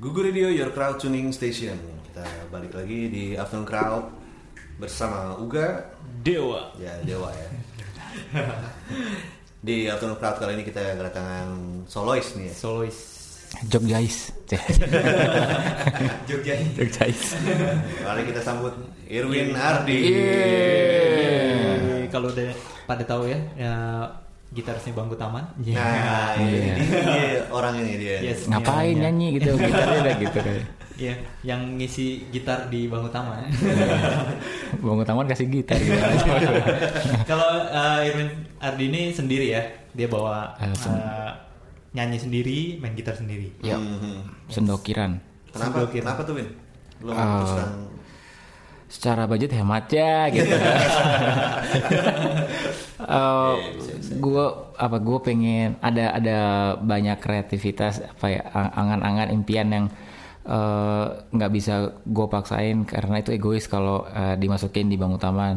Gugu Radio Your Crowd Tuning Station. Kita balik lagi di Afternoon Crowd bersama Uga. Dewa. Ya, Dewa ya. di Afternoon Crowd kali ini kita kedatangan solois nih ya. Solois. Jogjais. Jogja. Jogjais. Kali kita sambut Irwin Ardi. Eh, Kalau udah pada tahu ya, ya gitarisnya Bangku Taman. Nah, ini dia orang ini dia. Yes. Ngapain Iya, nyanyi gitu gitarnya udah gitu kayak. Iya, yang ngisi gitar di Bangku Taman. Bangun taman kasih gitar gitu. Kalau eh, Irwin Ardi ini sendiri ya, dia bawa Eh, sen- eh, nyanyi sendiri, main gitar sendiri. ya, Mhm. sendokiran. Kenapa? Sendokir. Kenapa tuh Win? Lo Ah. Secara budget hemat ya gitu. Eh, gue apa gue pengen ada ada banyak kreativitas apa ya ang- angan-angan impian yang eh, nggak bisa gue paksain karena itu egois kalau eh, dimasukin di bangun taman.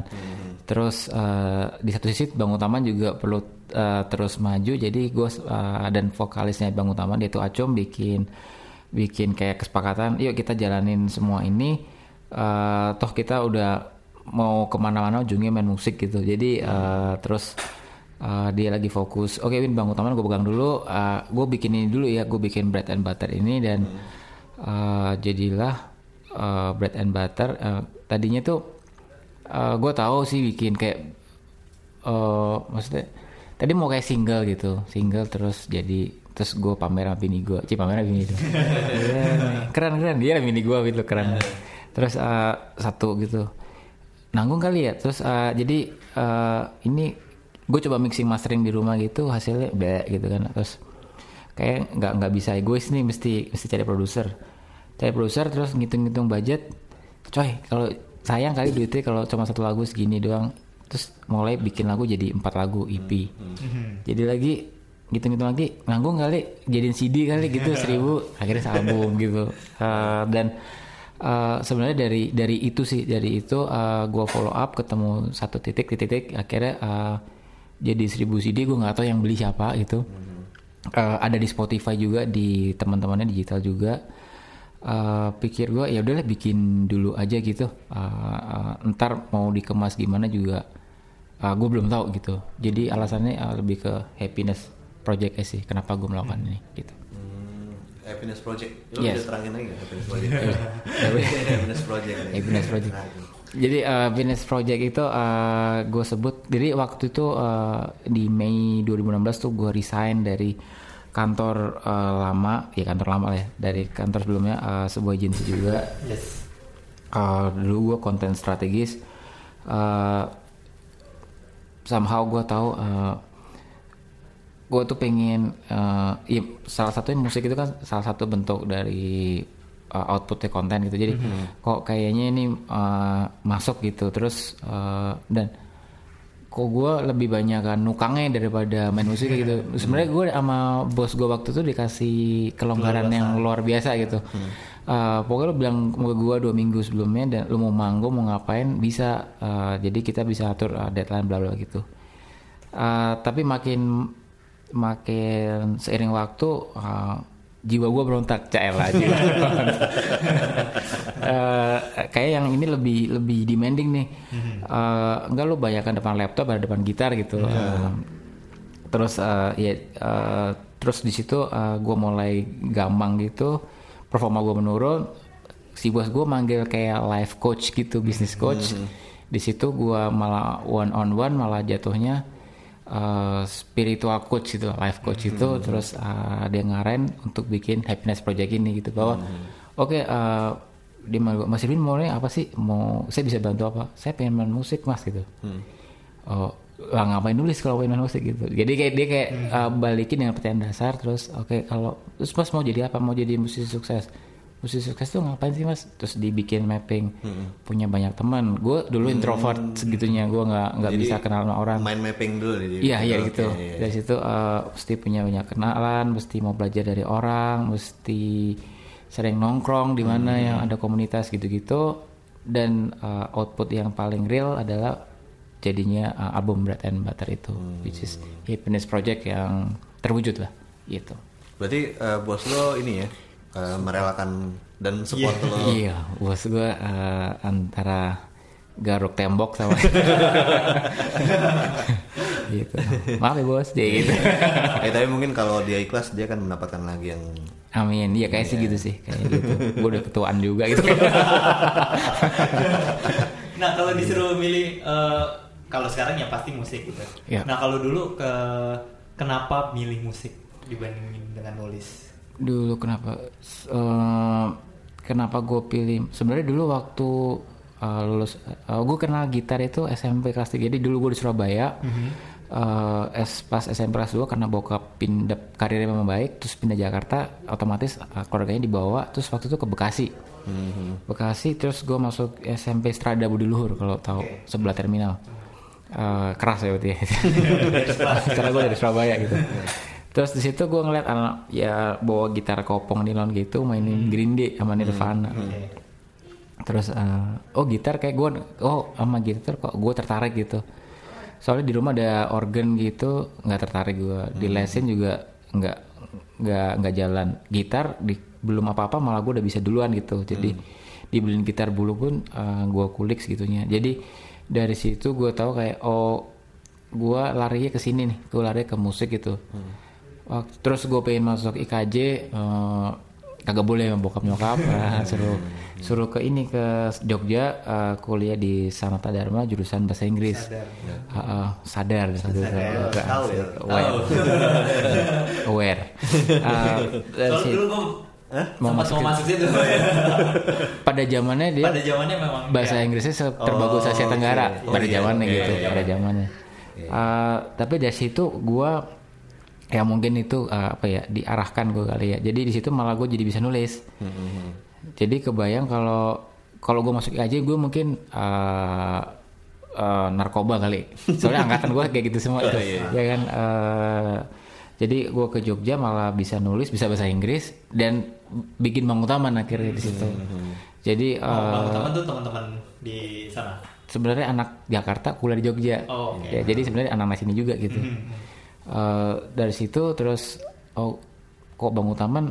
Terus eh, di satu sisi bangun taman juga perlu eh, terus maju jadi gue eh, dan vokalisnya bangun taman yaitu Acom bikin bikin kayak kesepakatan yuk kita jalanin semua ini eh, toh kita udah mau ke mana-mana ujungnya main musik gitu. Jadi eh, terus eh, dia lagi fokus. Oke Win bangun taman gue pegang dulu. Gue bikin ini dulu ya. Gue bikin bread and butter ini dan eh, jadilah eh, bread and butter. Eh, tadinya tuh gue tahu sih bikin kayak eh maksudnya tadi mau kayak single gitu. Single terus jadi terus gue pamer sama bini gue cie pamer sama bini itu keren keren dia bini gue gitu keren terus eh, satu gitu. Nanggung kali ya? Terus eh, jadi eh, ini gue coba mixing mastering di rumah gitu hasilnya be gitu kan. Terus kayak nggak nggak bisa egois nih mesti mesti cari produser. Cari produser terus ngitung-ngitung budget. Coy kalau sayang kali duitnya kalau cuma satu lagu segini doang. Terus mulai bikin lagu jadi empat lagu EP jadi lagi ngitung-ngitung lagi nanggung kali jadiin CD kali gitu seribu akhirnya album gitu. Eh, dan eh, sebenarnya dari dari itu sih dari itu gue follow up ketemu satu titik titik titik akhirnya eh, jadi seribu CD gue nggak tahu yang beli siapa gitu. Eh, ada di Spotify juga di teman-temannya digital juga. Eh, pikir gue ya udahlah bikin dulu aja gitu. Eh, eh, ntar mau dikemas gimana juga gue belum tahu gitu. Jadi alasannya eh, lebih ke happiness project sih kenapa gue melakukan ini gitu. Hmm, Happiness Project. Lo Yes. bisa terangin lagi Happiness Project? happiness Project. Happiness Project. Jadi uh, Happiness Project itu gue sebut, jadi waktu itu uh, di Mei 2016 tuh gue resign dari kantor uh, lama, ya kantor lama lah ya, dari kantor sebelumnya uh, sebuah agensi juga. Yes. Uh, dulu gue konten strategis. Uh, somehow gue tahu uh, gue tuh pengen uh, ya salah satunya musik itu kan salah satu bentuk dari uh, outputnya konten gitu. Jadi kok kayaknya ini uh, masuk gitu. Terus uh, dan kok gue lebih banyak kan nukangnya daripada main musik gitu. Sebenarnya gue sama bos gue waktu itu dikasih kelonggaran yang luar biasa gitu. Uh, pokoknya lo bilang ke gue dua minggu sebelumnya dan lo mau manggung mau ngapain bisa. Uh, jadi kita bisa atur uh, deadline bla bla gitu. Uh, tapi makin makin seiring waktu uh, jiwa gue berontak cael aja Eh, kayak yang ini lebih lebih demanding nih. Eh, enggak lo bayangkan depan laptop ada depan gitar gitu. Eh, terus eh, ya eh, terus di situ gue mulai gampang gitu. Performa gue menurun. Si bos gue manggil kayak life coach gitu business coach. Di situ gue malah one on one malah jatuhnya eh, spiritual coach gitu life coach itu. Terus eh, dia ngaren untuk bikin happiness project ini gitu. Bahwa oke eh, dia mau Mas Irwin mau apa sih? Mau saya bisa bantu apa? Saya pengen main musik mas gitu. Oh lah ngapain nulis kalau pengen main musik? gitu. Jadi kayak dia kayak uh, balikin dengan pertanyaan dasar. Terus oke kalau terus mas mau jadi apa? Mau jadi musisi sukses musisi sukses tuh ngapain sih mas terus dibikin mapping punya banyak teman gue dulu introvert segitunya gue nggak nggak bisa kenal sama orang Mind mapping dulu nih. Iya iya Oke, gitu. iya. Dari situ eh, mesti punya banyak kenalan, mesti mau belajar dari orang, mesti sering nongkrong di mana yang ada komunitas gitu-gitu. Dan eh, output yang paling real adalah jadinya eh, album Bread and Butter itu, which is happiness project yang terwujud lah, gitu. Berarti eh, bos lo ini ya uh, merelakan dan support yeah. lo. Iya, bos gue uh, antara garuk tembok sama gitu. Maaf ya bos, dia gitu. ya, tapi mungkin kalau dia ikhlas dia akan mendapatkan lagi yang Amin. Iya kayak yeah. sih gitu sih, kayak gitu. Gue udah ketuaan juga gitu. nah kalau disuruh milih uh, kalau sekarang ya pasti musik gitu. Yeah. Nah kalau dulu ke kenapa milih musik dibandingin dengan nulis? Dulu kenapa? Uh, kenapa gue pilih? Sebenarnya dulu waktu uh, lulus, uh, gue kenal gitar itu SMP kelas 3 Jadi dulu gue di Surabaya. Mm -hmm. uh, es, pas SMP kelas 2 karena bokap pindah karirnya memang baik, terus pindah Jakarta, otomatis uh, keluarganya dibawa. Terus waktu itu ke Bekasi. Mm -hmm. Bekasi, terus gue masuk SMP Strada Budi Luhur kalau tahu okay. sebelah terminal. Uh, keras ya berarti ya. Karena gue dari Surabaya gitu. Terus di situ gue ngeliat anak ya bawa gitar kopong nilon gitu mainin hmm. Green Day sama Nirvana. Hmm. Hmm. Terus uh, oh gitar kayak gue oh sama gitar kok gue tertarik gitu. Soalnya di rumah ada organ gitu nggak tertarik gue. Di hmm. lesin juga nggak nggak nggak jalan. Gitar di, belum apa-apa malah gue udah bisa duluan gitu. Jadi hmm. dibeliin gitar bulu pun uh, eh, gue kulik segitunya. Jadi dari situ gue tahu kayak oh gue larinya ke sini nih. Gue lari ke musik gitu. Hmm Waktu, terus gue pengen masuk IKJ uh, eh, kagak boleh bokap nyokap uh, suruh suruh ke ini ke Jogja uh, kuliah di Sanata Dharma jurusan bahasa Inggris sadar uh, uh, sadar, sadar, sadar. tahu ya aware aware uh, dulu gue Hah? Mau masuk, mau masuk situ. pada zamannya dia pada zamannya memang bahasa ya. Inggrisnya terbagus oh, Asia Tenggara okay. pada zamannya oh, gitu iya, iya. pada zamannya. Yeah. Uh, tapi dari situ gue ya mungkin itu uh, apa ya diarahkan gue kali ya. Jadi di situ malah gue jadi bisa nulis. Mm-hmm. jadi kebayang kalau kalau gue masuk aja gue mungkin uh, uh, narkoba kali. Soalnya angkatan gue kayak gitu semua oh, iya. ya kan? Uh, jadi gue ke Jogja malah bisa nulis bisa bahasa Inggris dan bikin Bang Utaman akhirnya di situ. Mm-hmm. jadi oh, uh, Bang Utaman tuh teman-teman di sana? sebenarnya anak Jakarta kuliah di Jogja. Oh, okay. ya jadi sebenarnya anak sini juga gitu. Mm-hmm uh, dari situ terus oh kok bang utaman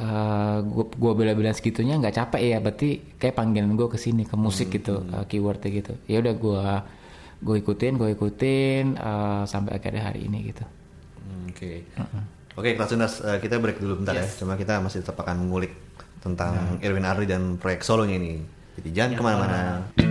uh, gue bela-bela segitunya nggak capek ya berarti kayak panggilan gue ke sini ke musik hmm, gitu hmm. Uh, keywordnya gitu ya udah gue gue ikutin gue ikutin uh, sampai akhirnya hari ini gitu oke okay. uh -uh. oke okay, kelas uh, kita break dulu bentar ya. yes. ya cuma kita masih tetap akan mengulik tentang hmm. Irwin Ardi dan proyek solonya ini jadi jangan ke mana-mana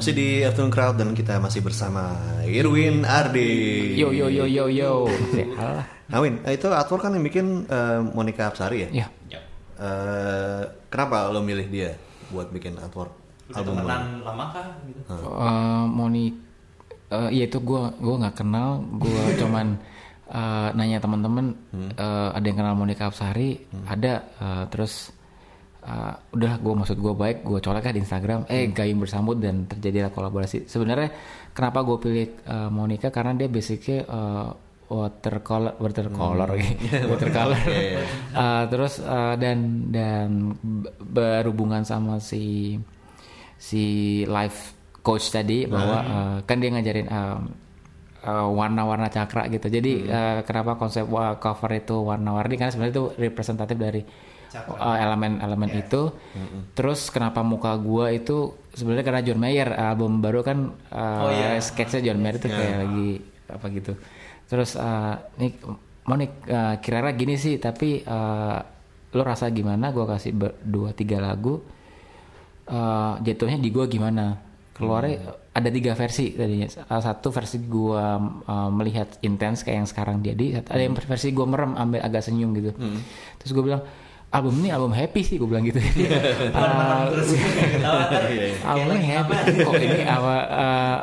Masih di Afternoon Crowd dan kita masih bersama Irwin Ardi. Yo yo yo yo yo. Nah Win, itu artwork kan yang bikin uh, Monica Apsari ya? Iya. Uh, kenapa lo milih dia buat bikin artwork album lama kah gitu? Uh, Moni, uh, ya itu gue gue nggak kenal, gue cuman uh, nanya teman-teman hmm. uh, ada yang kenal Monica Apsari, hmm. ada, uh, terus uh, udah gue maksud gue baik gue colek di Instagram eh hmm. gayung bersambut dan terjadilah kolaborasi sebenarnya kenapa gue pilih uh, Monica karena dia basicnya uh, watercolor watercolor hmm. watercolor yeah, yeah. uh, terus uh, dan dan berhubungan sama si si life coach tadi nah. bahwa uh, kan dia ngajarin uh, warna-warna cakra gitu jadi hmm. uh, kenapa konsep cover itu warna-warni karena sebenarnya itu representatif dari elemen-elemen uh, yeah. itu. Mm-hmm. Terus kenapa muka gua itu sebenarnya karena John Mayer album baru kan uh, oh, yeah. sketsnya John Mayer itu yeah. kayak lagi apa gitu. Terus uh, nih Monik uh, kira-kira gini sih tapi uh, lo rasa gimana gua kasih dua tiga lagu uh, jatuhnya di gua gimana keluarnya hmm. ada tiga versi tadinya satu versi gua uh, melihat intens kayak yang sekarang jadi ada yang versi gua merem ambil agak senyum gitu hmm. terus gua bilang album ini album happy sih gue bilang gitu. Uh, albumnya happy. kok ini apa uh,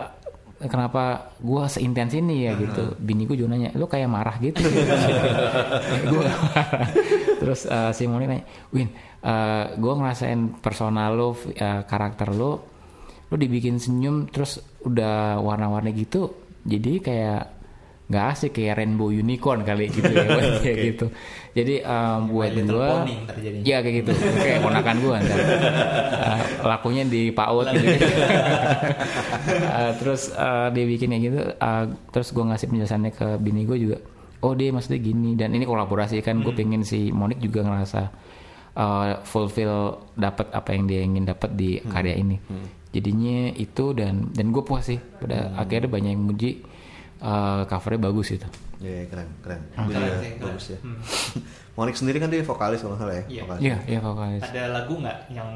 kenapa gue seintens ini ya gitu. Bini gue juga nanya lu kayak marah gitu? Gue terus uh, si Moni nanya Win uh, gue ngerasain personal lo uh, karakter lo lo dibikin senyum terus udah warna-warni gitu jadi kayak nggak asik kayak rainbow unicorn kali gitu ya kayak gitu. Jadi um, buat gue ya kayak gitu. Kayak ponakan gue ntar. Uh, lakunya di PAUD gitu. Uh, terus uh, dia bikin kayak gitu uh, terus gue ngasih penjelasannya ke bini gue juga. Oh dia maksudnya gini dan ini kolaborasi kan gue hmm. pengen si Monik juga ngerasa uh, fulfill dapat apa yang dia ingin dapat di hmm. karya ini. Hmm. jadinya itu dan dan gue puas sih. Pada hmm. akhirnya banyak yang muji uh, covernya bagus itu. Iya yeah, keren keren. Hmm. keren, keren bagus ya. Hmm. Monik sendiri kan dia vokalis kalau nggak salah ya. Iya yeah. iya vokalis. Ada lagu nggak yang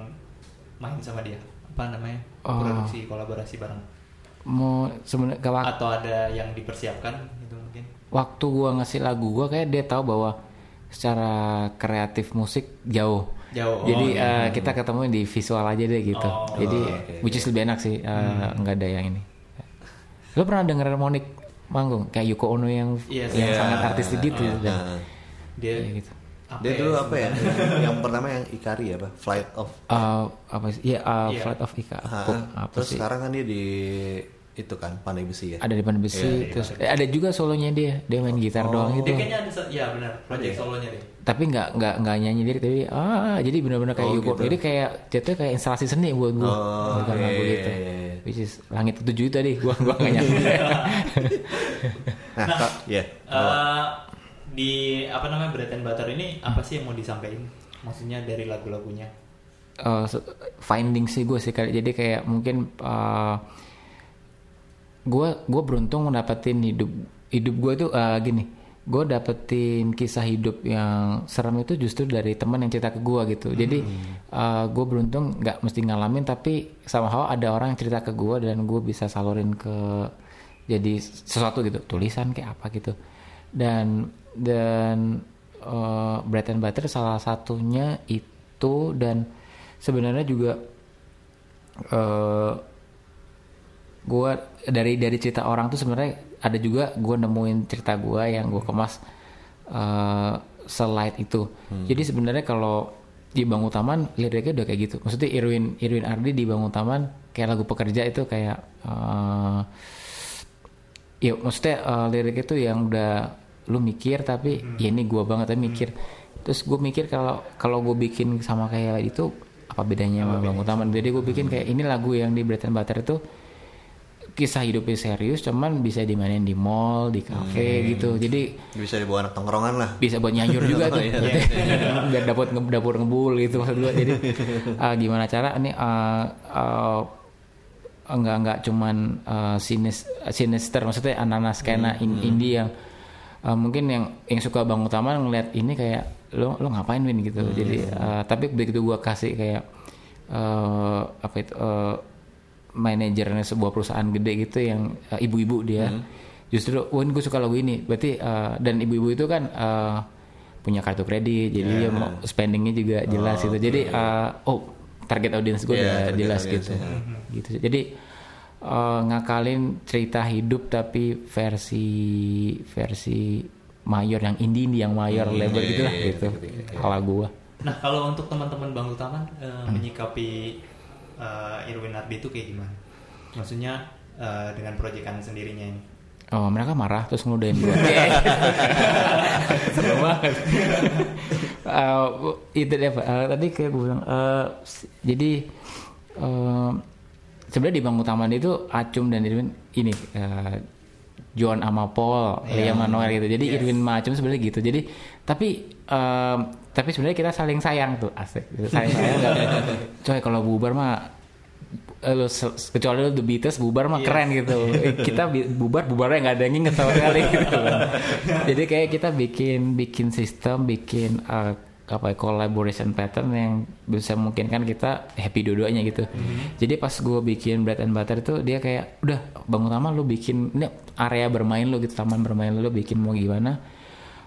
main sama dia? Apa namanya? Oh. Produksi kolaborasi bareng. Mau sebenarnya atau ada yang dipersiapkan gitu mungkin. Waktu gua ngasih lagu gua kayak dia tahu bahwa secara kreatif musik jauh. Jauh. Jadi oh, uh, kita ketemu di visual aja deh gitu. Oh, Jadi okay, which is lebih enak sih. Uh, hmm. Nggak ada yang ini. Lo pernah denger Monik manggung kayak Yuko Ono yang yes, yang yeah. sangat artistik gitu uh, dan uh, dia ya, gitu. Apa dia dulu apa ya? yang pertama yang Ikari ya, apa? Flight of uh, apa sih? Ya, uh, yeah. Flight of Ika. Uh, terus sih? sekarang kan dia di itu kan pandai besi ya. Ada di pandai besi, yeah, terus eh, ada juga solonya dia. Dia main gitar oh. doang gitu. Dia kayaknya ada ya benar, project solonya dia. Tapi nggak nggak nggak nyanyi diri tapi ah jadi benar-benar kayak oh, Yuko. Gitu. Jadi kayak jatuhnya kayak instalasi seni buat gua. Oh, bukan yeah, lagu gitu. Yeah, yeah. Which is langit ketujuh tadi gua gua nggak nyampe. nah, nah yeah. uh, di apa namanya Bread and Butter ini apa sih yang mau disampaikan? Maksudnya dari lagu-lagunya? Uh, finding sih gue sih jadi kayak mungkin uh, gue gue beruntung dapetin hidup hidup gue tuh uh, gini gue dapetin kisah hidup yang serem itu justru dari teman yang cerita ke gue gitu. Jadi hmm. uh, eh, gue beruntung nggak mesti ngalamin tapi sama hal ada orang yang cerita ke gue dan gue bisa salurin ke jadi sesuatu gitu. Tulisan kayak apa gitu. Dan dan uh, bread and butter salah satunya itu dan sebenarnya juga uh, gue dari dari cerita orang tuh sebenarnya ada juga gue nemuin cerita gue yang gue kemas uh, slide itu hmm. jadi sebenarnya kalau di Bangun Taman liriknya udah kayak gitu maksudnya Irwin Irwin Ardi di Bangun Taman kayak lagu pekerja itu kayak uh, ya maksudnya uh, lirik itu yang udah lu mikir tapi hmm. ya ini gue banget tapi mikir hmm. terus gue mikir kalau kalau gue bikin sama kayak itu apa bedanya sama Bangun Taman jadi gue bikin kayak ini lagu yang di Bread and Butter itu kisah hidupnya serius cuman bisa dimainin di mall di kafe hmm. gitu jadi bisa dibawa anak tongkrongan lah bisa buat nyanyur juga oh, tuh iya. biar dapat nge dapur ngebul gitu maksud gue jadi uh, gimana cara ini uh, uh, enggak enggak cuman uh, sinis, sinister maksudnya anak-anak skena hmm. in, hmm. indie yang uh, mungkin yang yang suka bang utama ngeliat ini kayak lo lo ngapain win gitu hmm. jadi uh, tapi begitu gue kasih kayak uh, apa itu uh, manajernya sebuah perusahaan gede gitu yang uh, ibu-ibu dia. Hmm. justru oh gue suka lagu ini. Berarti uh, dan ibu-ibu itu kan uh, punya kartu kredit jadi yeah. dia mau spendingnya juga jelas oh, gitu. Jadi uh, oh target audience gue yeah, udah jelas gitu. Ya. gitu jadi uh, ngakalin cerita hidup tapi versi versi mayor yang indie indie yang mayor hmm, label gitu lah gitu kalau gue nah kalau untuk teman-teman bang Taman uh, hmm. menyikapi uh, Irwin Ardi itu kayak gimana maksudnya uh, dengan proyekan sendirinya ini Oh mereka marah terus ngeludahin gue. Seru banget. uh, itu deh Pak. Uh, tadi kayak gue bilang. Uh, jadi uh, sebenarnya di Bang Utaman itu Acum dan Irwin ini uh, John sama Paul, yeah. Liam Manuel gitu. Jadi yes. Irwin sama Acum sebenarnya gitu. Jadi tapi uh, tapi sebenarnya kita saling sayang tuh asik. Gitu. Saling sayang. Coy kalau bubar mah Eh, lu kecuali lu The Beatles bubar mah yes. keren gitu kita bubar bubarnya nggak ada yang inget sama sekali gitu jadi kayak kita bikin bikin sistem bikin uh, apa ya, collaboration pattern yang bisa mungkin kan kita happy dua-duanya gitu. Mm-hmm. Jadi pas gue bikin bread and butter itu dia kayak udah bangun utama lu bikin ini area bermain lu gitu taman bermain lu, lu bikin mau gimana.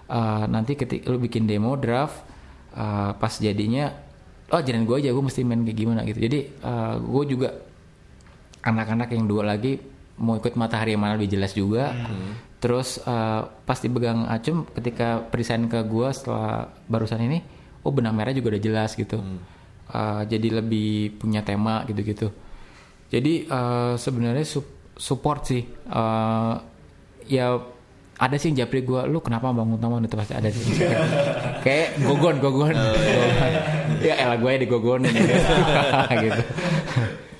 Uh, nanti ketika lu bikin demo draft uh, pas jadinya oh jangan gue aja gue mesti main kayak gimana gitu. Jadi uh, gue juga anak-anak yang dua lagi mau ikut matahari yang mana lebih jelas juga. Hmm. terus uh, pas dipegang acum ketika perisain ke gue setelah barusan ini oh benang merah juga udah jelas gitu. Hmm. uh, jadi lebih punya tema gitu-gitu. Jadi uh, sebenarnya su support sih. Uh, ya ada sih yang japri gue lu kenapa bangun taman itu pasti ada sih kayak gogon gogon oh, iya. ya elah gue ya gogon gitu. gitu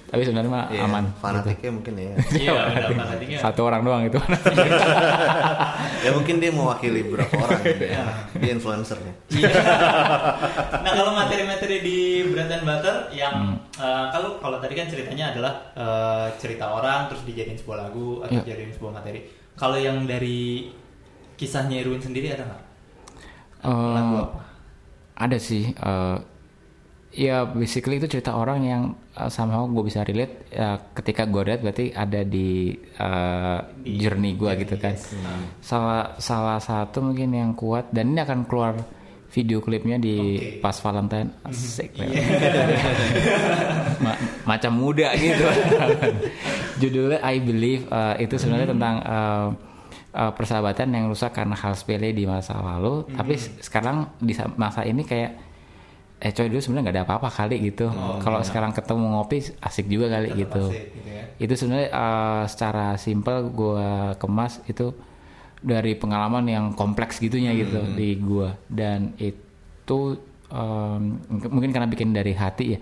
tapi sebenarnya mah yeah, aman fanatiknya gitu. mungkin ya iya fanatiknya satu orang doang itu ya mungkin dia mewakili beberapa orang gitu ya dia influencernya iya. nah kalau materi-materi di Bread and Butter yang hmm. uh, kalau kalau tadi kan ceritanya adalah uh, cerita orang terus dijadiin sebuah lagu atau yeah. dijadiin sebuah materi kalau yang dari kisahnya Irwin sendiri ada nggak? Uh, Lagu apa? Ada sih. Uh, ya basically itu cerita orang yang uh, somehow gue bisa relate. Uh, ketika gue lihat berarti ada di, uh, di journey gue gitu kan. Yes. Salah salah satu mungkin yang kuat dan ini akan keluar video klipnya di okay. pas Valentine asik yeah. Ma macam muda gitu judulnya I Believe uh, itu sebenarnya hmm. tentang uh, uh, persahabatan yang rusak karena hal sepele di masa lalu hmm. tapi sekarang di masa ini kayak eh coy dulu sebenarnya nggak ada apa-apa kali gitu oh, kalau iya. sekarang ketemu ngopi asik juga kali gitu, asik, gitu ya. itu sebenarnya uh, secara simple gue kemas itu dari pengalaman yang kompleks gitunya hmm. gitu di gua dan itu um, mungkin karena bikin dari hati ya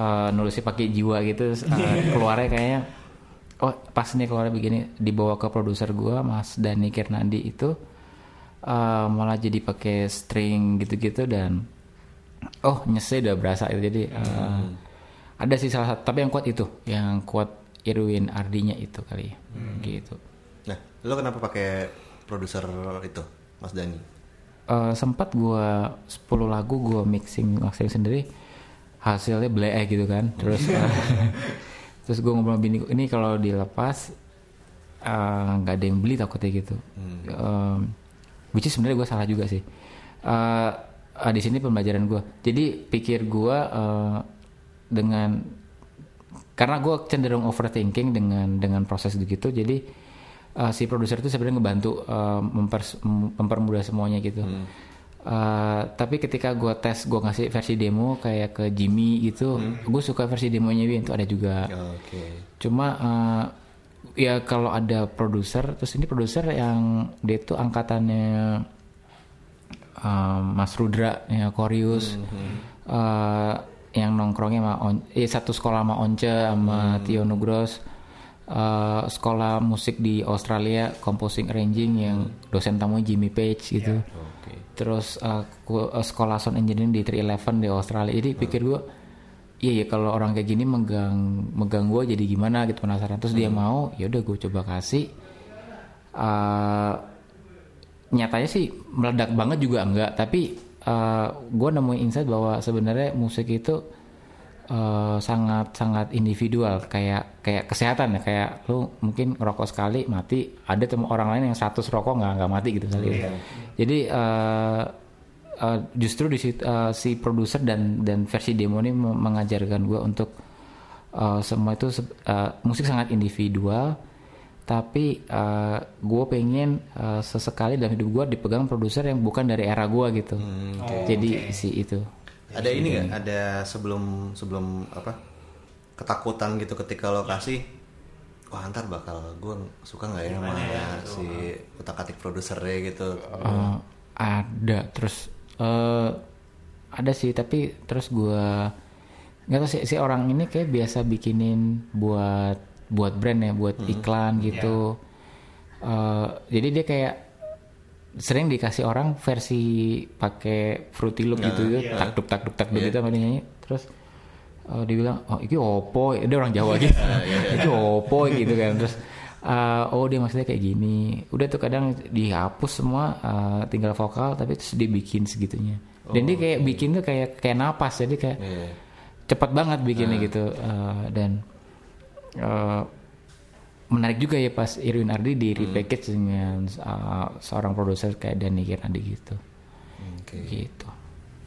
uh, nulisnya pakai jiwa gitu uh, keluarnya kayaknya oh pas nih keluar begini dibawa ke produser gua Mas Dani Kirnandi itu uh, malah jadi pakai string gitu-gitu dan oh nyese udah berasa itu jadi uh, hmm. ada sih salah satu tapi yang kuat itu yang kuat Irwin Ardinya itu kali hmm. gitu nah lo kenapa pakai produser itu Mas Dani? Uh, sempat gue 10 lagu gue mixing mixing sendiri hasilnya beleh gitu kan. Terus uh, terus gue ngobrol bini ini kalau dilepas eh, nggak uh, ada yang beli takutnya gitu. Hmm. um, which is sebenarnya gue salah juga sih. Uh, uh, di sini pembelajaran gue jadi pikir gue uh, dengan karena gue cenderung overthinking dengan dengan proses begitu jadi uh, si produser itu sebenarnya ngebantu uh, memper, mempermudah semuanya gitu. Hmm. Uh, tapi ketika gue tes gue ngasih versi demo kayak ke Jimmy gitu, hmm. gue suka versi demonya Win itu ada juga. Okay. Cuma uh, ya kalau ada produser, terus ini produser yang dia tuh angkatannya uh, Mas Rudra ya Korius. Hmm. Uh, yang nongkrongnya sama on, eh, satu sekolah sama Once sama hmm. Tio Nugros uh, sekolah musik di Australia composing arranging yang dosen tamu Jimmy Page gitu. Yeah, okay. terus uh, sekolah sound engineering di 311 di Australia. Jadi pikir gue iya ya kalau orang kayak gini megang megang gue jadi gimana gitu penasaran. Terus hmm. dia mau ya udah gue coba kasih. Uh, nyatanya sih meledak banget juga enggak. Tapi uh, gue nemuin insight bahwa sebenarnya musik itu uh, sangat sangat individual kayak kayak kesehatan ya kayak lu mungkin rokok sekali mati ada temu orang lain yang 100 rokok nggak nggak mati gitu kali ya. jadi uh, uh, justru di situ uh, si produser dan dan versi demo ini mengajarkan gue untuk uh, semua itu uh, musik sangat individual tapi uh, gue pengen uh, sesekali dalam hidup gue dipegang produser yang bukan dari era gue gitu hmm, okay. jadi okay. si itu ada ini nggak? Ada sebelum sebelum apa? Ketakutan gitu ketika lokasi? Wah ntar bakal gue suka nggak ya sama ya, si utak atik produsernya gitu? Uh, ada. Terus uh, ada sih. Tapi terus gue nggak tahu sih. Si orang ini kayak biasa bikinin buat buat brand ya buat hmm. iklan gitu. Yeah. uh, jadi dia kayak sering dikasih orang versi pakai fruity loop gitu yeah. yeah. takduk takduk takduk yeah. gitu sama nyanyi terus uh, dia bilang oh ini opo dia orang Jawa gitu yeah, yeah. ini opo gitu kan terus uh, oh dia maksudnya kayak gini udah tuh kadang dihapus semua uh, tinggal vokal tapi terus dibikin segitunya dan dia kayak okay. bikin tuh kayak kayak napas jadi kayak yeah. cepat banget bikinnya uh. gitu uh, dan uh, menarik juga ya pas Irwin Ardi di hmm. repackage hmm. dengan uh, seorang produser kayak Danny Kirandi gitu okay. gitu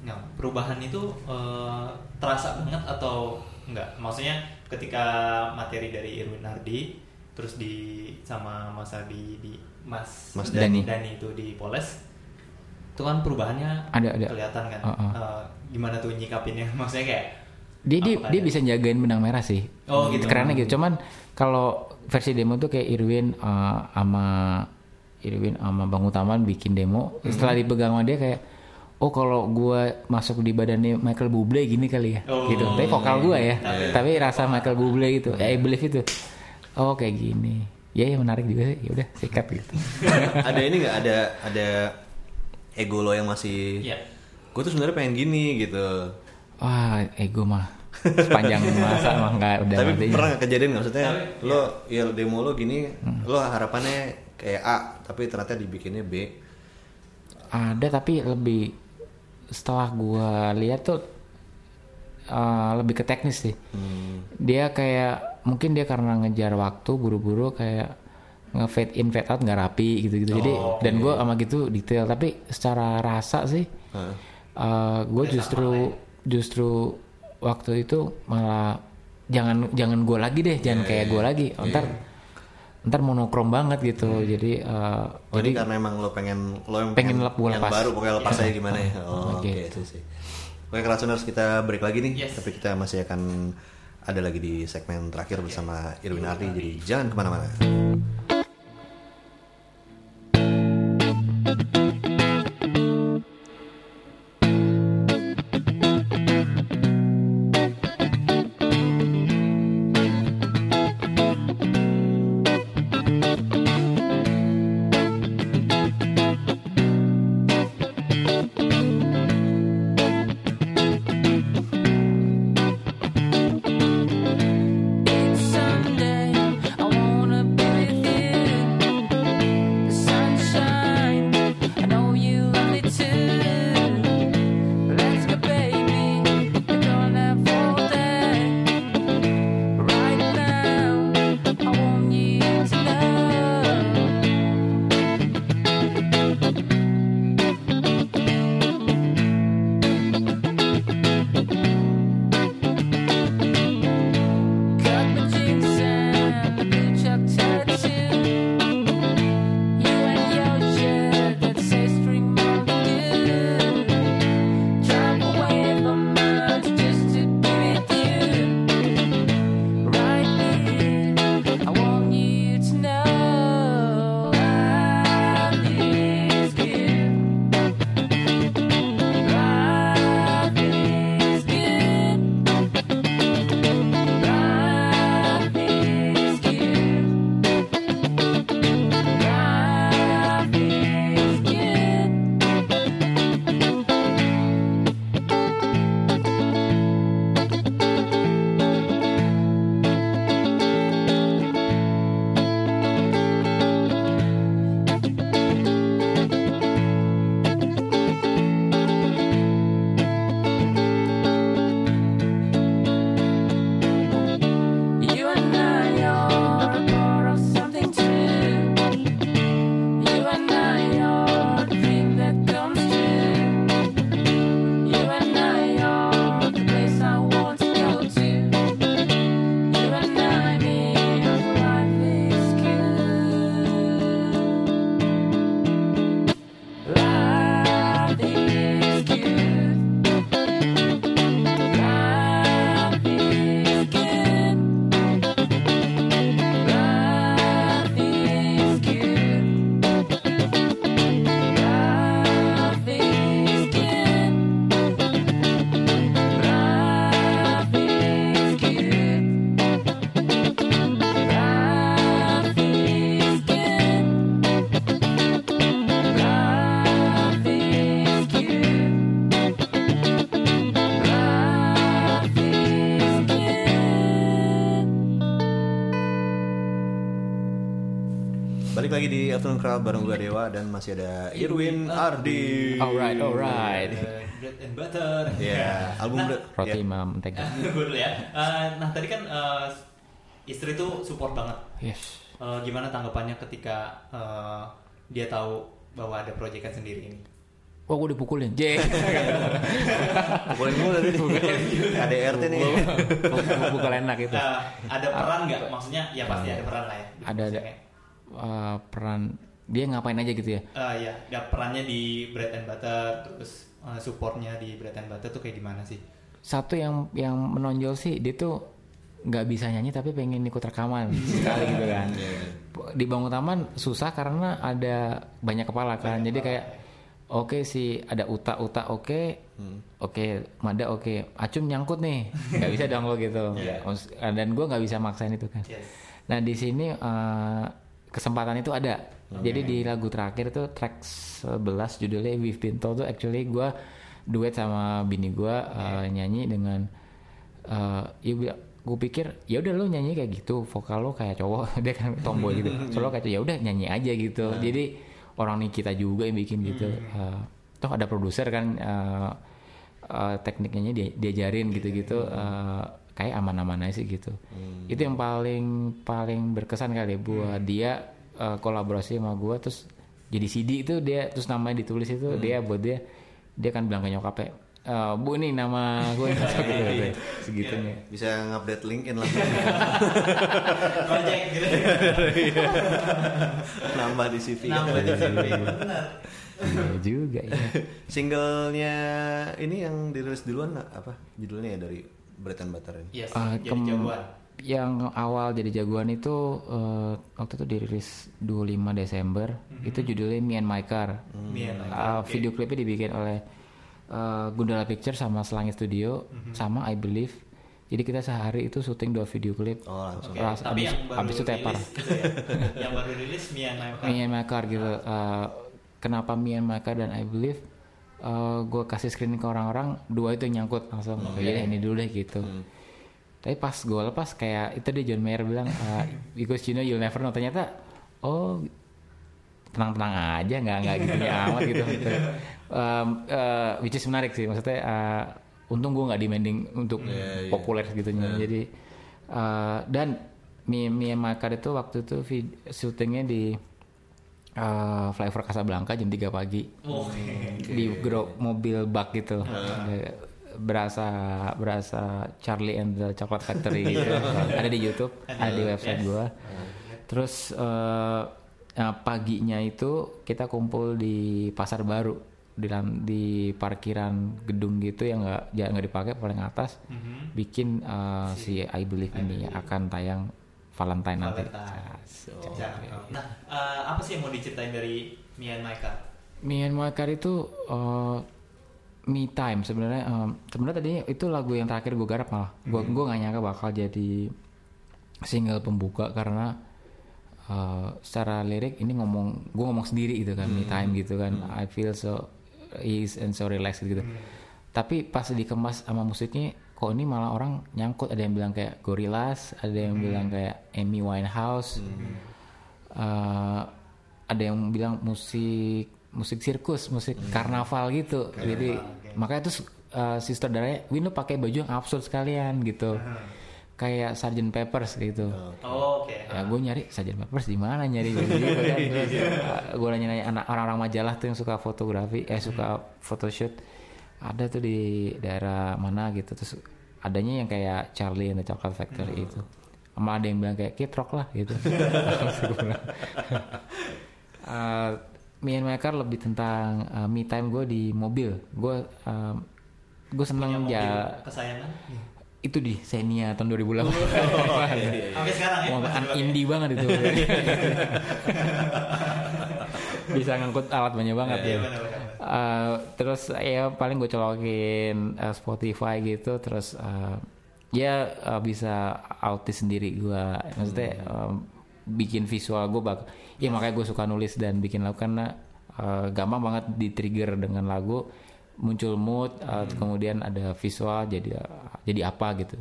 nah perubahan itu uh, terasa banget atau enggak maksudnya ketika materi dari Irwin Ardi terus di sama masa di di Mas, Mas Dani. Dani itu di Poles itu kan perubahannya ada ada kelihatan kan uh -uh. Uh, gimana tuh nyikapinnya maksudnya kayak dia dia, dia bisa jagain benang merah sih. Oh gitu. Karena gitu cuman kalau versi demo tuh kayak Irwin uh, sama Irwin sama Bang Utaman bikin demo. Hmm. setelah dipegang sama dia kayak oh kalau gue masuk di badannya Michael Bublé gini kali ya. Oh, gitu. Tapi vokal gue ya. tapi, tapi rasa Michael Bublé gitu. Ya I believe itu. Oh kayak gini. Ya ya menarik juga sih. Ya udah sikat gitu. Ada ini nggak? Ada ada ego lo yang masih yeah. gue tuh sebenarnya pengen gini gitu. Wah ego mah sepanjang masa mah nggak udah tapi mati. pernah gak kejadian nggak maksudnya tapi, lo ya. ya demo lo gini hmm. lo harapannya kayak A tapi ternyata dibikinnya B ada tapi lebih setelah gua lihat tuh uh, lebih ke teknis sih hmm. dia kayak mungkin dia karena ngejar waktu buru-buru kayak nge-fade in fade out nggak rapi gitu-gitu oh, jadi okay. dan gue sama gitu detail tapi secara rasa sih huh? uh, eh, gue justru justru waktu itu malah jangan jangan gue lagi deh jangan yeah, kayak gue lagi oh, ntar yeah. ntar monokrom banget gitu hmm. jadi uh, oh, jadi karena emang lo pengen lo yang pengen, yang lepas. baru pokoknya lepas yeah. aja gimana ya oh, oke okay. okay. sih Oke, harus kita break lagi nih, yes. tapi kita masih akan ada lagi di segmen terakhir bersama Irwin Ardi, jadi jangan ke mana-mana. Crowd bareng gue Dewa dan masih ada Irwin Ardi. Alright, alright. Uh, bread and butter. Iya, album Nah, Roti ya. sama mentega. gue dulu ya. Eh, nah tadi kan eh, istri tuh support banget. Yes. Eh, gimana tanggapannya ketika eh, dia tahu bahwa ada proyekan sendiri ini? Oh, gue dipukulin. J. Pukulin mulu tadi. KDRT nih. Pukul enak itu. Eh, ada peran nggak? Maksudnya ya pasti ada peran lah ya. Ada ada uh, peran dia ngapain aja gitu ya? Eh, ya, ada perannya di bread and butter, terus eh, supportnya di bread and butter tuh kayak gimana sih? Satu yang yang menonjol sih dia tuh nggak bisa nyanyi tapi pengen ikut rekaman sekali gitu kan. Di Bangun Taman susah karena ada banyak kepala kan. Jadi kayak oke sih ada uta uta oke, oke mada oke, acum nyangkut nih nggak bisa dong lo gitu. Maksud- Dan gue nggak bisa maksain itu kan. Yes. Nah di sini eh, kesempatan itu ada. Jadi di lagu terakhir tuh track 11 judulnya We've Been Told tuh actually gue duet sama bini gue eh, nyanyi dengan eh ya gue pikir ya udah lo nyanyi kayak gitu vokal lo kayak cowok dia kan tomboy gitu. Solo kayak ya udah nyanyi aja gitu. Jadi orang nih kita juga yang bikin gitu Eh, toh ada produser kan eh, eh, tekniknya dia diajarin gitu-gitu eh, kayak aman-aman aja sih gitu. Itu yang paling paling berkesan kali buat dia eh, kolaborasi sama gua terus jadi CD itu dia terus namanya ditulis itu dia buat dia dia kan bilang ke nyokapnya "Eh, bu ini nama gue gitu, segitunya Bisa ngupdate LinkedIn lah. Project gitu. Nambah di CV. Nambah di CV. Benar. Iya juga ya Singlenya ini yang dirilis duluan apa? Judulnya ya dari Bread and Butter ini. Yes, Ah, jadi kem- jagoan. Yang awal jadi jagoan itu eh, waktu itu dirilis 25 Desember itu judulnya Me and My Car. Me and My Ah, video klipnya dibikin oleh eh, Gundala Pictures sama Selangit Studio sama I Believe. Jadi kita sehari itu syuting dua video klip. Oh, langsung. Ras- tapi abis- yang baru abis itu tepar. rilis gitu ya. yang baru rilis Me and My Car. Me and My Car gitu. Eh, kenapa Me and My Car dan I Believe? Gue kasih screening ke orang-orang dua itu yang nyangkut langsung. Oh, iya. ini dulu deh gitu tapi pas gue lepas kayak itu dia John Mayer bilang uh, because you know you'll never know. Ternyata oh tenang-tenang aja nggak nggak gitu amat gitu, gitu. Um, uh, which is menarik sih. Maksudnya uh, untung gue nggak demanding untuk populer gitu jadi uh, dan Mi Mi Makar itu waktu itu vid- syutingnya di uh, flyover Casablanca jam 3 pagi. Oh, di grup mobil bak gitu berasa berasa Charlie and the Chocolate Factory gitu. Ada di YouTube ada di website gua. Terus eh, nah, paginya itu kita kumpul di pasar baru di di parkiran gedung gitu yang nggak ya nggak dipakai paling atas. Bikin eh, si I Believe ini akan tayang Valentine nanti. Valentine. Cakep. Nah, eh, apa sih yang mau diceritain dari? Me and My Car? Itu uh, me time sebenarnya um, sebenarnya tadinya itu lagu yang terakhir gue garap malah. Gue gue nggak nyangka bakal jadi single pembuka karena uh, secara lirik ini ngomong gue ngomong sendiri gitu kan me time gitu kan. I feel so ease and so relaxed gitu. Tapi pas dikemas sama musiknya kok ini malah orang nyangkut. Ada yang bilang kayak Gorillaz ada yang bilang kayak Amy Winehouse. Eh, ada yang bilang musik musik sirkus, musik karnaval gitu. Jadi makanya itu uh, si saudaranya Wino pakai baju yang absurd sekalian gitu. Kayak Sgt. Peppers gitu. Oh, oke. Ya gue nyari Sgt. Peppers di mana nyari gitu kan. Terus gue nanya-nanya anak orang-orang majalah tuh yang suka fotografi, eh suka photoshoot. Ada tuh di daerah mana gitu. Terus adanya yang kayak Charlie and the Chocolate Factory itu. Sama ada yang bilang kayak Kid Rock lah gitu. uh, Me and My Car lebih tentang uh, me time gue di mobil. Gue um, gue seneng ya kesayangan? itu di Xenia tahun 2008. Sampai sekarang ya? Wah, masih an dipakai? indie banget itu. Bisa ngangkut alat banyak banget Iya, ya. Uh, terus ya paling gue colokin uh, Spotify gitu terus uh, ya uh, bisa autis sendiri gue maksudnya um, bikin visual gue bak ya makanya gue suka nulis dan bikin lagu karena uh, gampang banget di trigger dengan lagu muncul mood uh, kemudian ada visual jadi jadi apa gitu.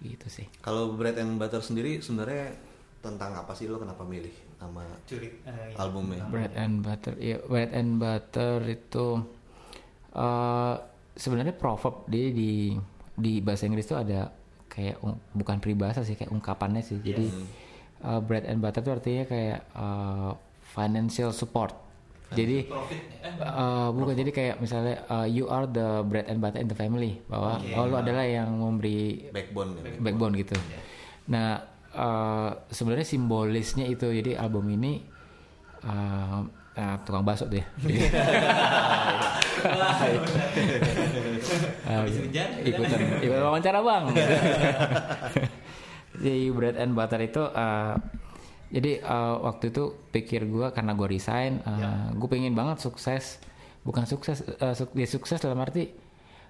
Gitu sih. Kalau bread and butter sendiri sebenarnya tentang apa sih? Lo kenapa milih nama Curi, uh, ya. albumnya Bread and Butter ya Bread and Butter itu uh, sebenarnya proverb dia di di bahasa Inggris itu ada kayak bukan peribahasa sih kayak ungkapannya sih. Jadi uh, bread and butter itu artinya kayak uh, financial support. Jadi uh, bukan jadi kayak misalnya uh, you are the bread and butter in the family. Bahwa okay. oh lu adalah yang memberi backbone backbone, backbone gitu. Yeah. nah uh, sebenarnya simbolisnya itu jadi album ini uh, uh, tukang bakso deh. Ikutan ikutan wawancara bang di bread and butter itu uh, jadi uh, waktu itu pikir gue karena gue resign uh, ya. gue pengen banget sukses. Bukan sukses uh, su ya sukses dalam arti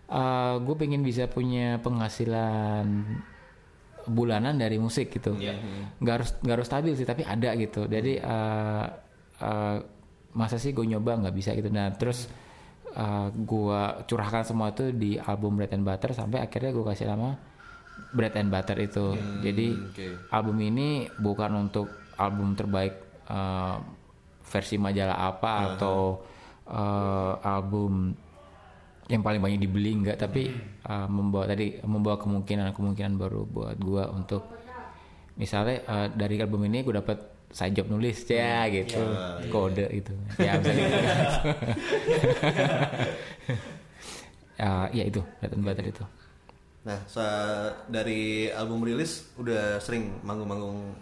uh, gue pengen bisa punya penghasilan bulanan dari musik gitu. Yeah. nggak harus nggak harus stabil sih tapi ada gitu. Jadi uh, uh, masa sih gue nyoba nggak bisa gitu. Nah terus uh, gue curahkan semua itu di album Bread and Butter sampai akhirnya gue kasih nama Bread and Butter itu. Hmm, Jadi okay. album ini bukan untuk album terbaik uh, versi majalah apa uh -huh. atau uh, album yang paling banyak dibeli enggak tapi uh, membawa tadi membawa kemungkinan-kemungkinan baru buat gua untuk misalnya uh, dari album ini gue dapat saya job nulis ya gitu ya, kode itu ya misalnya gitu. uh, ya itu Bread and Butter itu Nah, dari album rilis udah sering manggung-manggung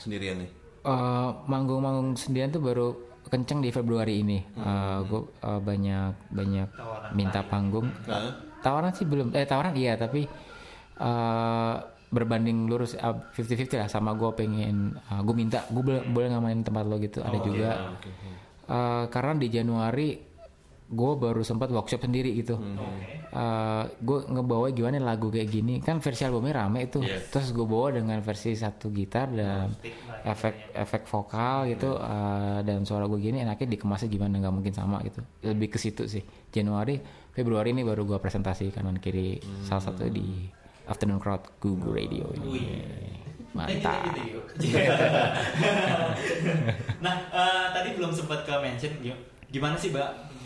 sendirian nih? Uh, manggung-manggung sendirian tuh baru kenceng di Februari ini. Hmm. Uh, eh, gue uh, banyak banyak tawaran minta panggung. Nah. Tawaran sih belum. Eh tawaran iya tapi uh, berbanding lurus uh, fifty lah sama gue pengen uh, gue minta gue boleh boleh ngamain tempat lo gitu oh, ada juga. Iya, okay. uh, karena di Januari gue baru sempat workshop sendiri gitu. Hmm. Uh, eh, gue ngebawa gimana lagu kayak gini kan versi albumnya rame itu. Yes. Terus gue bawa dengan versi satu gitar dan oh, efek efek vokal gitu uh, dan suara gue gini enaknya dikemasnya gimana nggak mungkin sama gitu. Lebih ke situ sih. Januari, Februari ini baru gue presentasi kanan kiri hmm. salah satu di Afternoon Crowd Google Radio ini. Mantap. nah, uh, tadi belum sempat ke mention gimana sih, Mbak?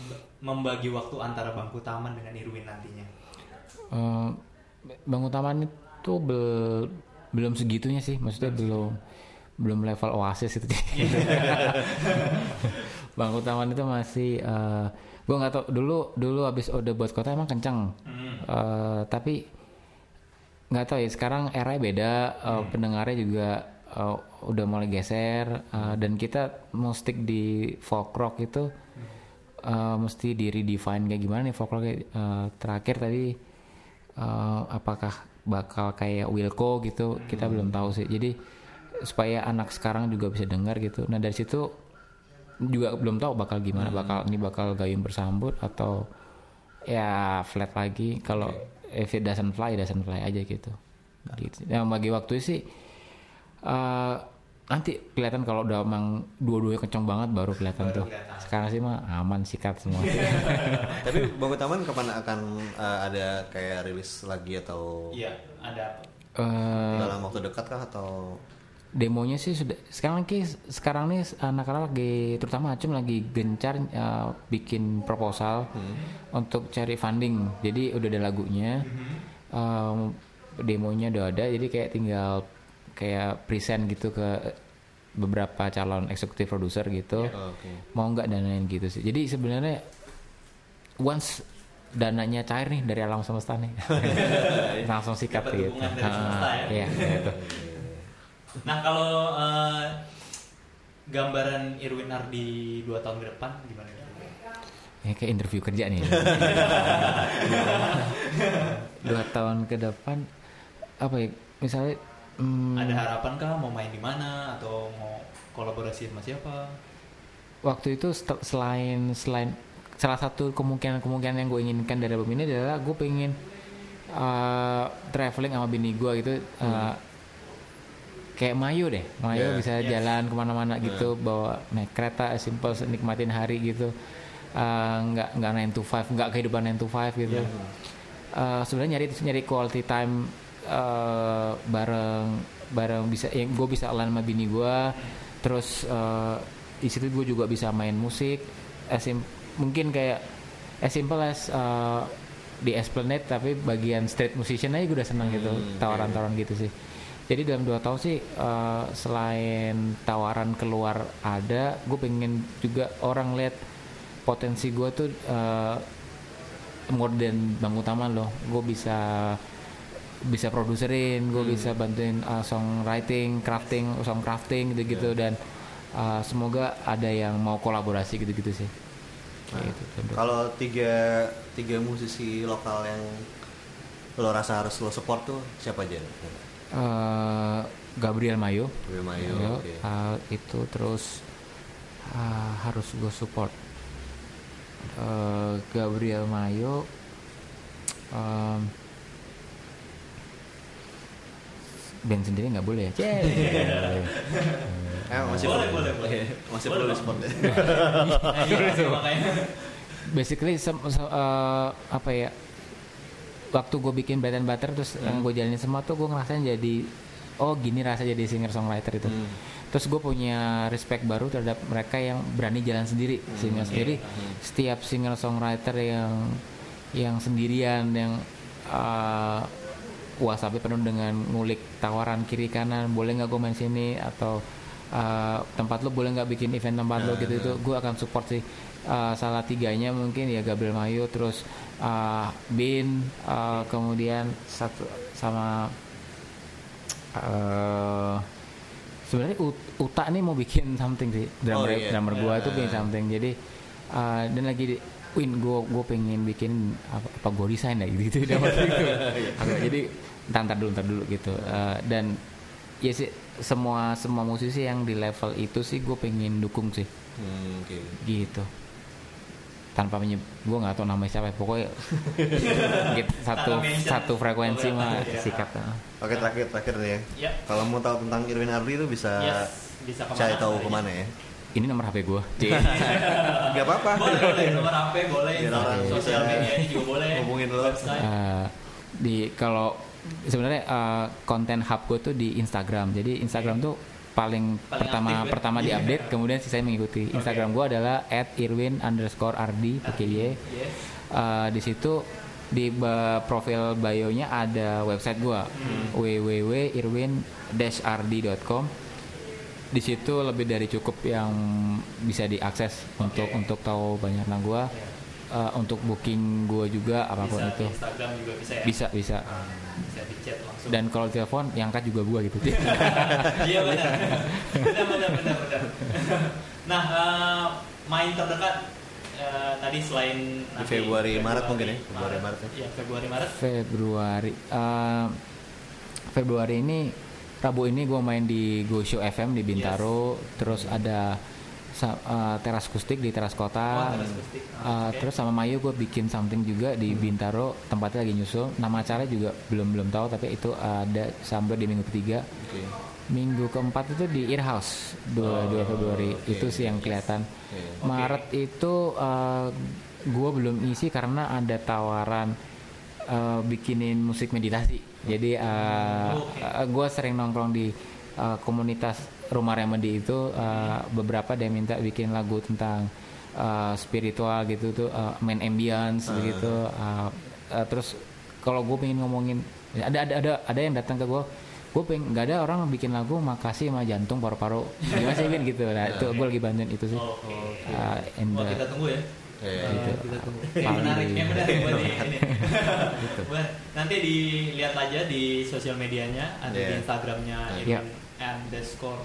Membagi waktu antara bangku taman dengan Irwin nantinya? Uh, bangku taman itu be belum segitunya sih, maksudnya belum belum level oasis itu. bangku taman itu masih uh, eh, gue nggak tau dulu dulu abis udah buat kota emang kenceng, hmm. uh, tapi nggak tahu ya sekarang era beda. Uh, pendengarnya juga uh, udah mulai geser. Uh, dan kita mau stick di folk rock itu hmm uh, mesti di redefine kayak gimana nih vokal kayak uh, terakhir tadi uh, apakah bakal kayak Wilco gitu? Hmm. kita belum tahu sih. Jadi supaya anak sekarang juga bisa dengar gitu. Nah dari situ juga belum tahu bakal gimana. Hmm. bakal ini bakal gayung bersambut atau ya flat lagi. Kalau okay. if it doesn't fly doesn't fly aja gitu. Gitu. Yang bagi waktu sih uh, nanti kelihatan kalau udah emang dua-duanya kenceng banget baru kelihatan baru tuh. Kelihatan. Sekarang sih mah aman sikat semua. Tapi Bangun Taman kapan akan uh, ada kayak rilis lagi atau? Iya, ada. Uh, dalam waktu dekat kah atau? Demonya sih sudah sekarang lagi sekarang nih anak-anak lagi terutama Acum lagi gencar uh, bikin proposal hmm. untuk cari funding. Jadi udah ada lagunya. Hmm. Um, demonya udah ada jadi kayak tinggal kayak present gitu ke beberapa calon eksekutif produser gitu yeah. okay. mau nggak danain gitu sih jadi sebenarnya once dananya cair nih dari alam semesta nih langsung sikat Dapat gitu dari semesta, ya? iya, gitu. nah kalau uh, gambaran Irwin Ardi dua tahun ke depan gimana ya kayak interview kerja nih dua tahun ke depan apa ya misalnya Hmm. Ada harapan kah mau main di mana atau mau kolaborasi sama siapa? Waktu itu selain selain salah satu kemungkinan-kemungkinan yang gue inginkan dari album ini adalah gue pengen uh, traveling sama bini gue gitu uh, hmm. kayak Mayu deh Mayu yeah, bisa yes. jalan ke mana-mana yeah. gitu bawa naik kereta simple nikmatin hari gitu uh, nggak nggak nine to five nggak kehidupan nine to five gitu yeah. uh, sebenarnya nyari nyari quality time uh, bareng bareng bisa yang gue bisa align sama bini gue terus uh, di situ gue juga bisa main musik. As mungkin kayak as simple as uh, di Esplanade tapi bagian street musician aja gue udah seneng gitu hmm, tawaran-tawaran gitu sih. Jadi dalam dua tahun sih uh, selain tawaran keluar ada gue pengen juga orang lihat potensi gue tuh uh, more than bang utama loh. Gue bisa bisa produserin gue hmm. bisa bantuin uh, songwriting crafting song crafting gitu gitu yeah. dan uh, semoga ada yang mau kolaborasi gitu gitu sih nah, gitu, kalau tiga tiga musisi lokal yang lo rasa harus lo support tuh siapa aja uh, Gabriel Mayo Gabriel Mayo, Mayo okay. uh, itu terus uh, harus gue support uh, Gabriel Mayo um, band sendiri nggak boleh ya? eh, masih boleh, boleh, boleh. Masih boleh, boleh sport. Basically, sem, sem, uh, apa ya? Waktu gue bikin bread and butter terus hmm. yang gue jalanin semua tuh gue ngerasain jadi oh gini rasa jadi singer songwriter itu. Hmm. Terus gue punya respect baru terhadap mereka yang berani jalan sendiri, hmm. singer sendiri. Hmm. Setiap singer songwriter yang yang sendirian yang uh, WhatsApp penuh dengan ngulik tawaran kiri kanan boleh nggak gue main sini? Atau uh, tempat lo boleh nggak bikin event tempat lo gitu? Itu gue akan support sih. Uh, salah tiganya mungkin ya Gabriel Mayu terus uh, Bin uh, kemudian satu sama uh, sebenarnya Uta nih mau bikin something sih. Drummer oh, iya. drummer gue yeah. itu bikin something. Jadi uh, dan lagi di, Win gue gue pengen bikin apa, apa gue desain ya gitu gitu agak jadi ntar dulu ntar dulu gitu. Uh, dan ya sih semua semua musisi yang di level itu sih gue pengen dukung sih. Hmm, okay. gitu. Tanpa menyebut gue nggak tahu namanya siapa pokoknya gitu, satu satu frekuensi mah ya. sikat oke terakhir terakhir nih ya, kalau mau tahu tentang Irwin Ardi itu bisa yes, bisa cari tahu ke mana ya ini nomor HP gue. Gak apa-apa. Boleh, boleh. Nomor HP boleh. Sosial media juga boleh. Hubungin lo. Uh, di kalau sebenarnya uh, konten hub gue tuh di Instagram. Jadi Instagram okay. tuh paling, paling pertama aktif, ya? pertama yeah. diupdate, kemudian sisanya mengikuti. Okay. Instagram gue adalah @irwin underscore ardi pakai y. Uh, di situ di profil bio-nya ada website gue hmm. www.irwin-rd.com di situ lebih dari cukup yang bisa diakses okay. untuk untuk tahu banyak tentang gua. Yeah. uh, untuk booking gua juga apa pun bisa, itu. Instagram juga bisa ya? Bisa bisa. Hmm, bisa di chat langsung. Dan kalau telepon yang angkat juga gua gitu. Iya benar. Benar benar benar nah uh, main terdekat uh, tadi selain di Februari, Februari Maret mungkin ya? Februari Maret. Ya? Februari Maret. Februari. Uh, Februari ini Rabu ini gue main di Go Show FM di Bintaro, yes. terus ada uh, teras kustik di teras kota, oh, teras uh, okay. terus sama Mayu gue bikin something juga di hmm. Bintaro, tempatnya lagi nyusul. Nama acara juga belum belum tahu, tapi itu ada sampai di minggu ketiga. Okay. Minggu keempat itu di Ear House 2, oh, Februari okay. itu sih yang kelihatan. Okay. Maret itu uh, gue belum isi karena ada tawaran uh, bikinin musik meditasi. Jadi uh, uh, gue sering nongkrong di uh, komunitas rumah remedi itu uh, beberapa dia minta bikin lagu tentang uh, spiritual gitu tuh uh, main ambience uh. gitu uh, uh, terus kalau gue pengen ngomongin ada ada ada ada yang datang ke gue gue pengen nggak ada orang bikin lagu makasih sama jantung paru-paru. Gimana sih gitu. Nah itu gue lagi bantuin itu sih. Oh, okay. uh, oh, kita tunggu ya Yeah. Gitu. Yang menarik, yang menarik buat ini. gitu. Nanti dilihat aja di sosial medianya, ada yeah. di Instagramnya yeah. underscore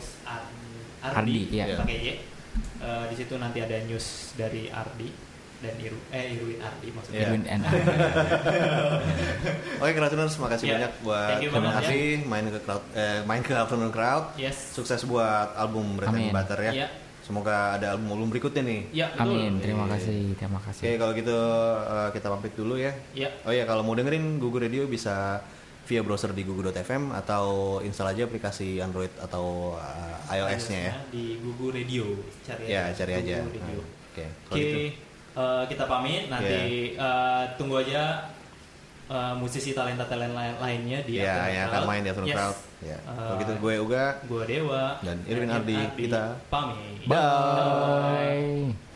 Ardi, yeah. pakai Y. Uh, di situ nanti ada news dari Ardi dan Iru, eh Irwin Ardi maksudnya. Yeah. Irwin and Ardi. Oke, Crowdtuners, makasih yeah. banyak buat terima kasih ya. main ke crowd eh, main ke Afternoon Crowd. Yes. Sukses buat album Bread and Butter ya. Yeah. Semoga ada album-album berikutnya nih. Ya, betul. Amin. Terima kasih. Terima kasih. Oke, kalau gitu uh, kita pamit dulu ya. Ya. Oh ya, kalau mau dengerin Google Radio bisa via browser di google.fm atau install aja aplikasi Android atau uh, iOS-nya ya. Di Google Radio cari ya, aja. cari aja. Oke. Okay. Oke, gitu. uh, kita pamit nanti yeah. uh, tunggu aja uh, musisi talenta talenta lain lainnya di ya yang akan main di Afternoon yes. Crowd. Ya. Uh, kalau gitu gue Uga. gue Dewa. Dan Irwin Ardi, Ardi kita pamit. Bye, bye.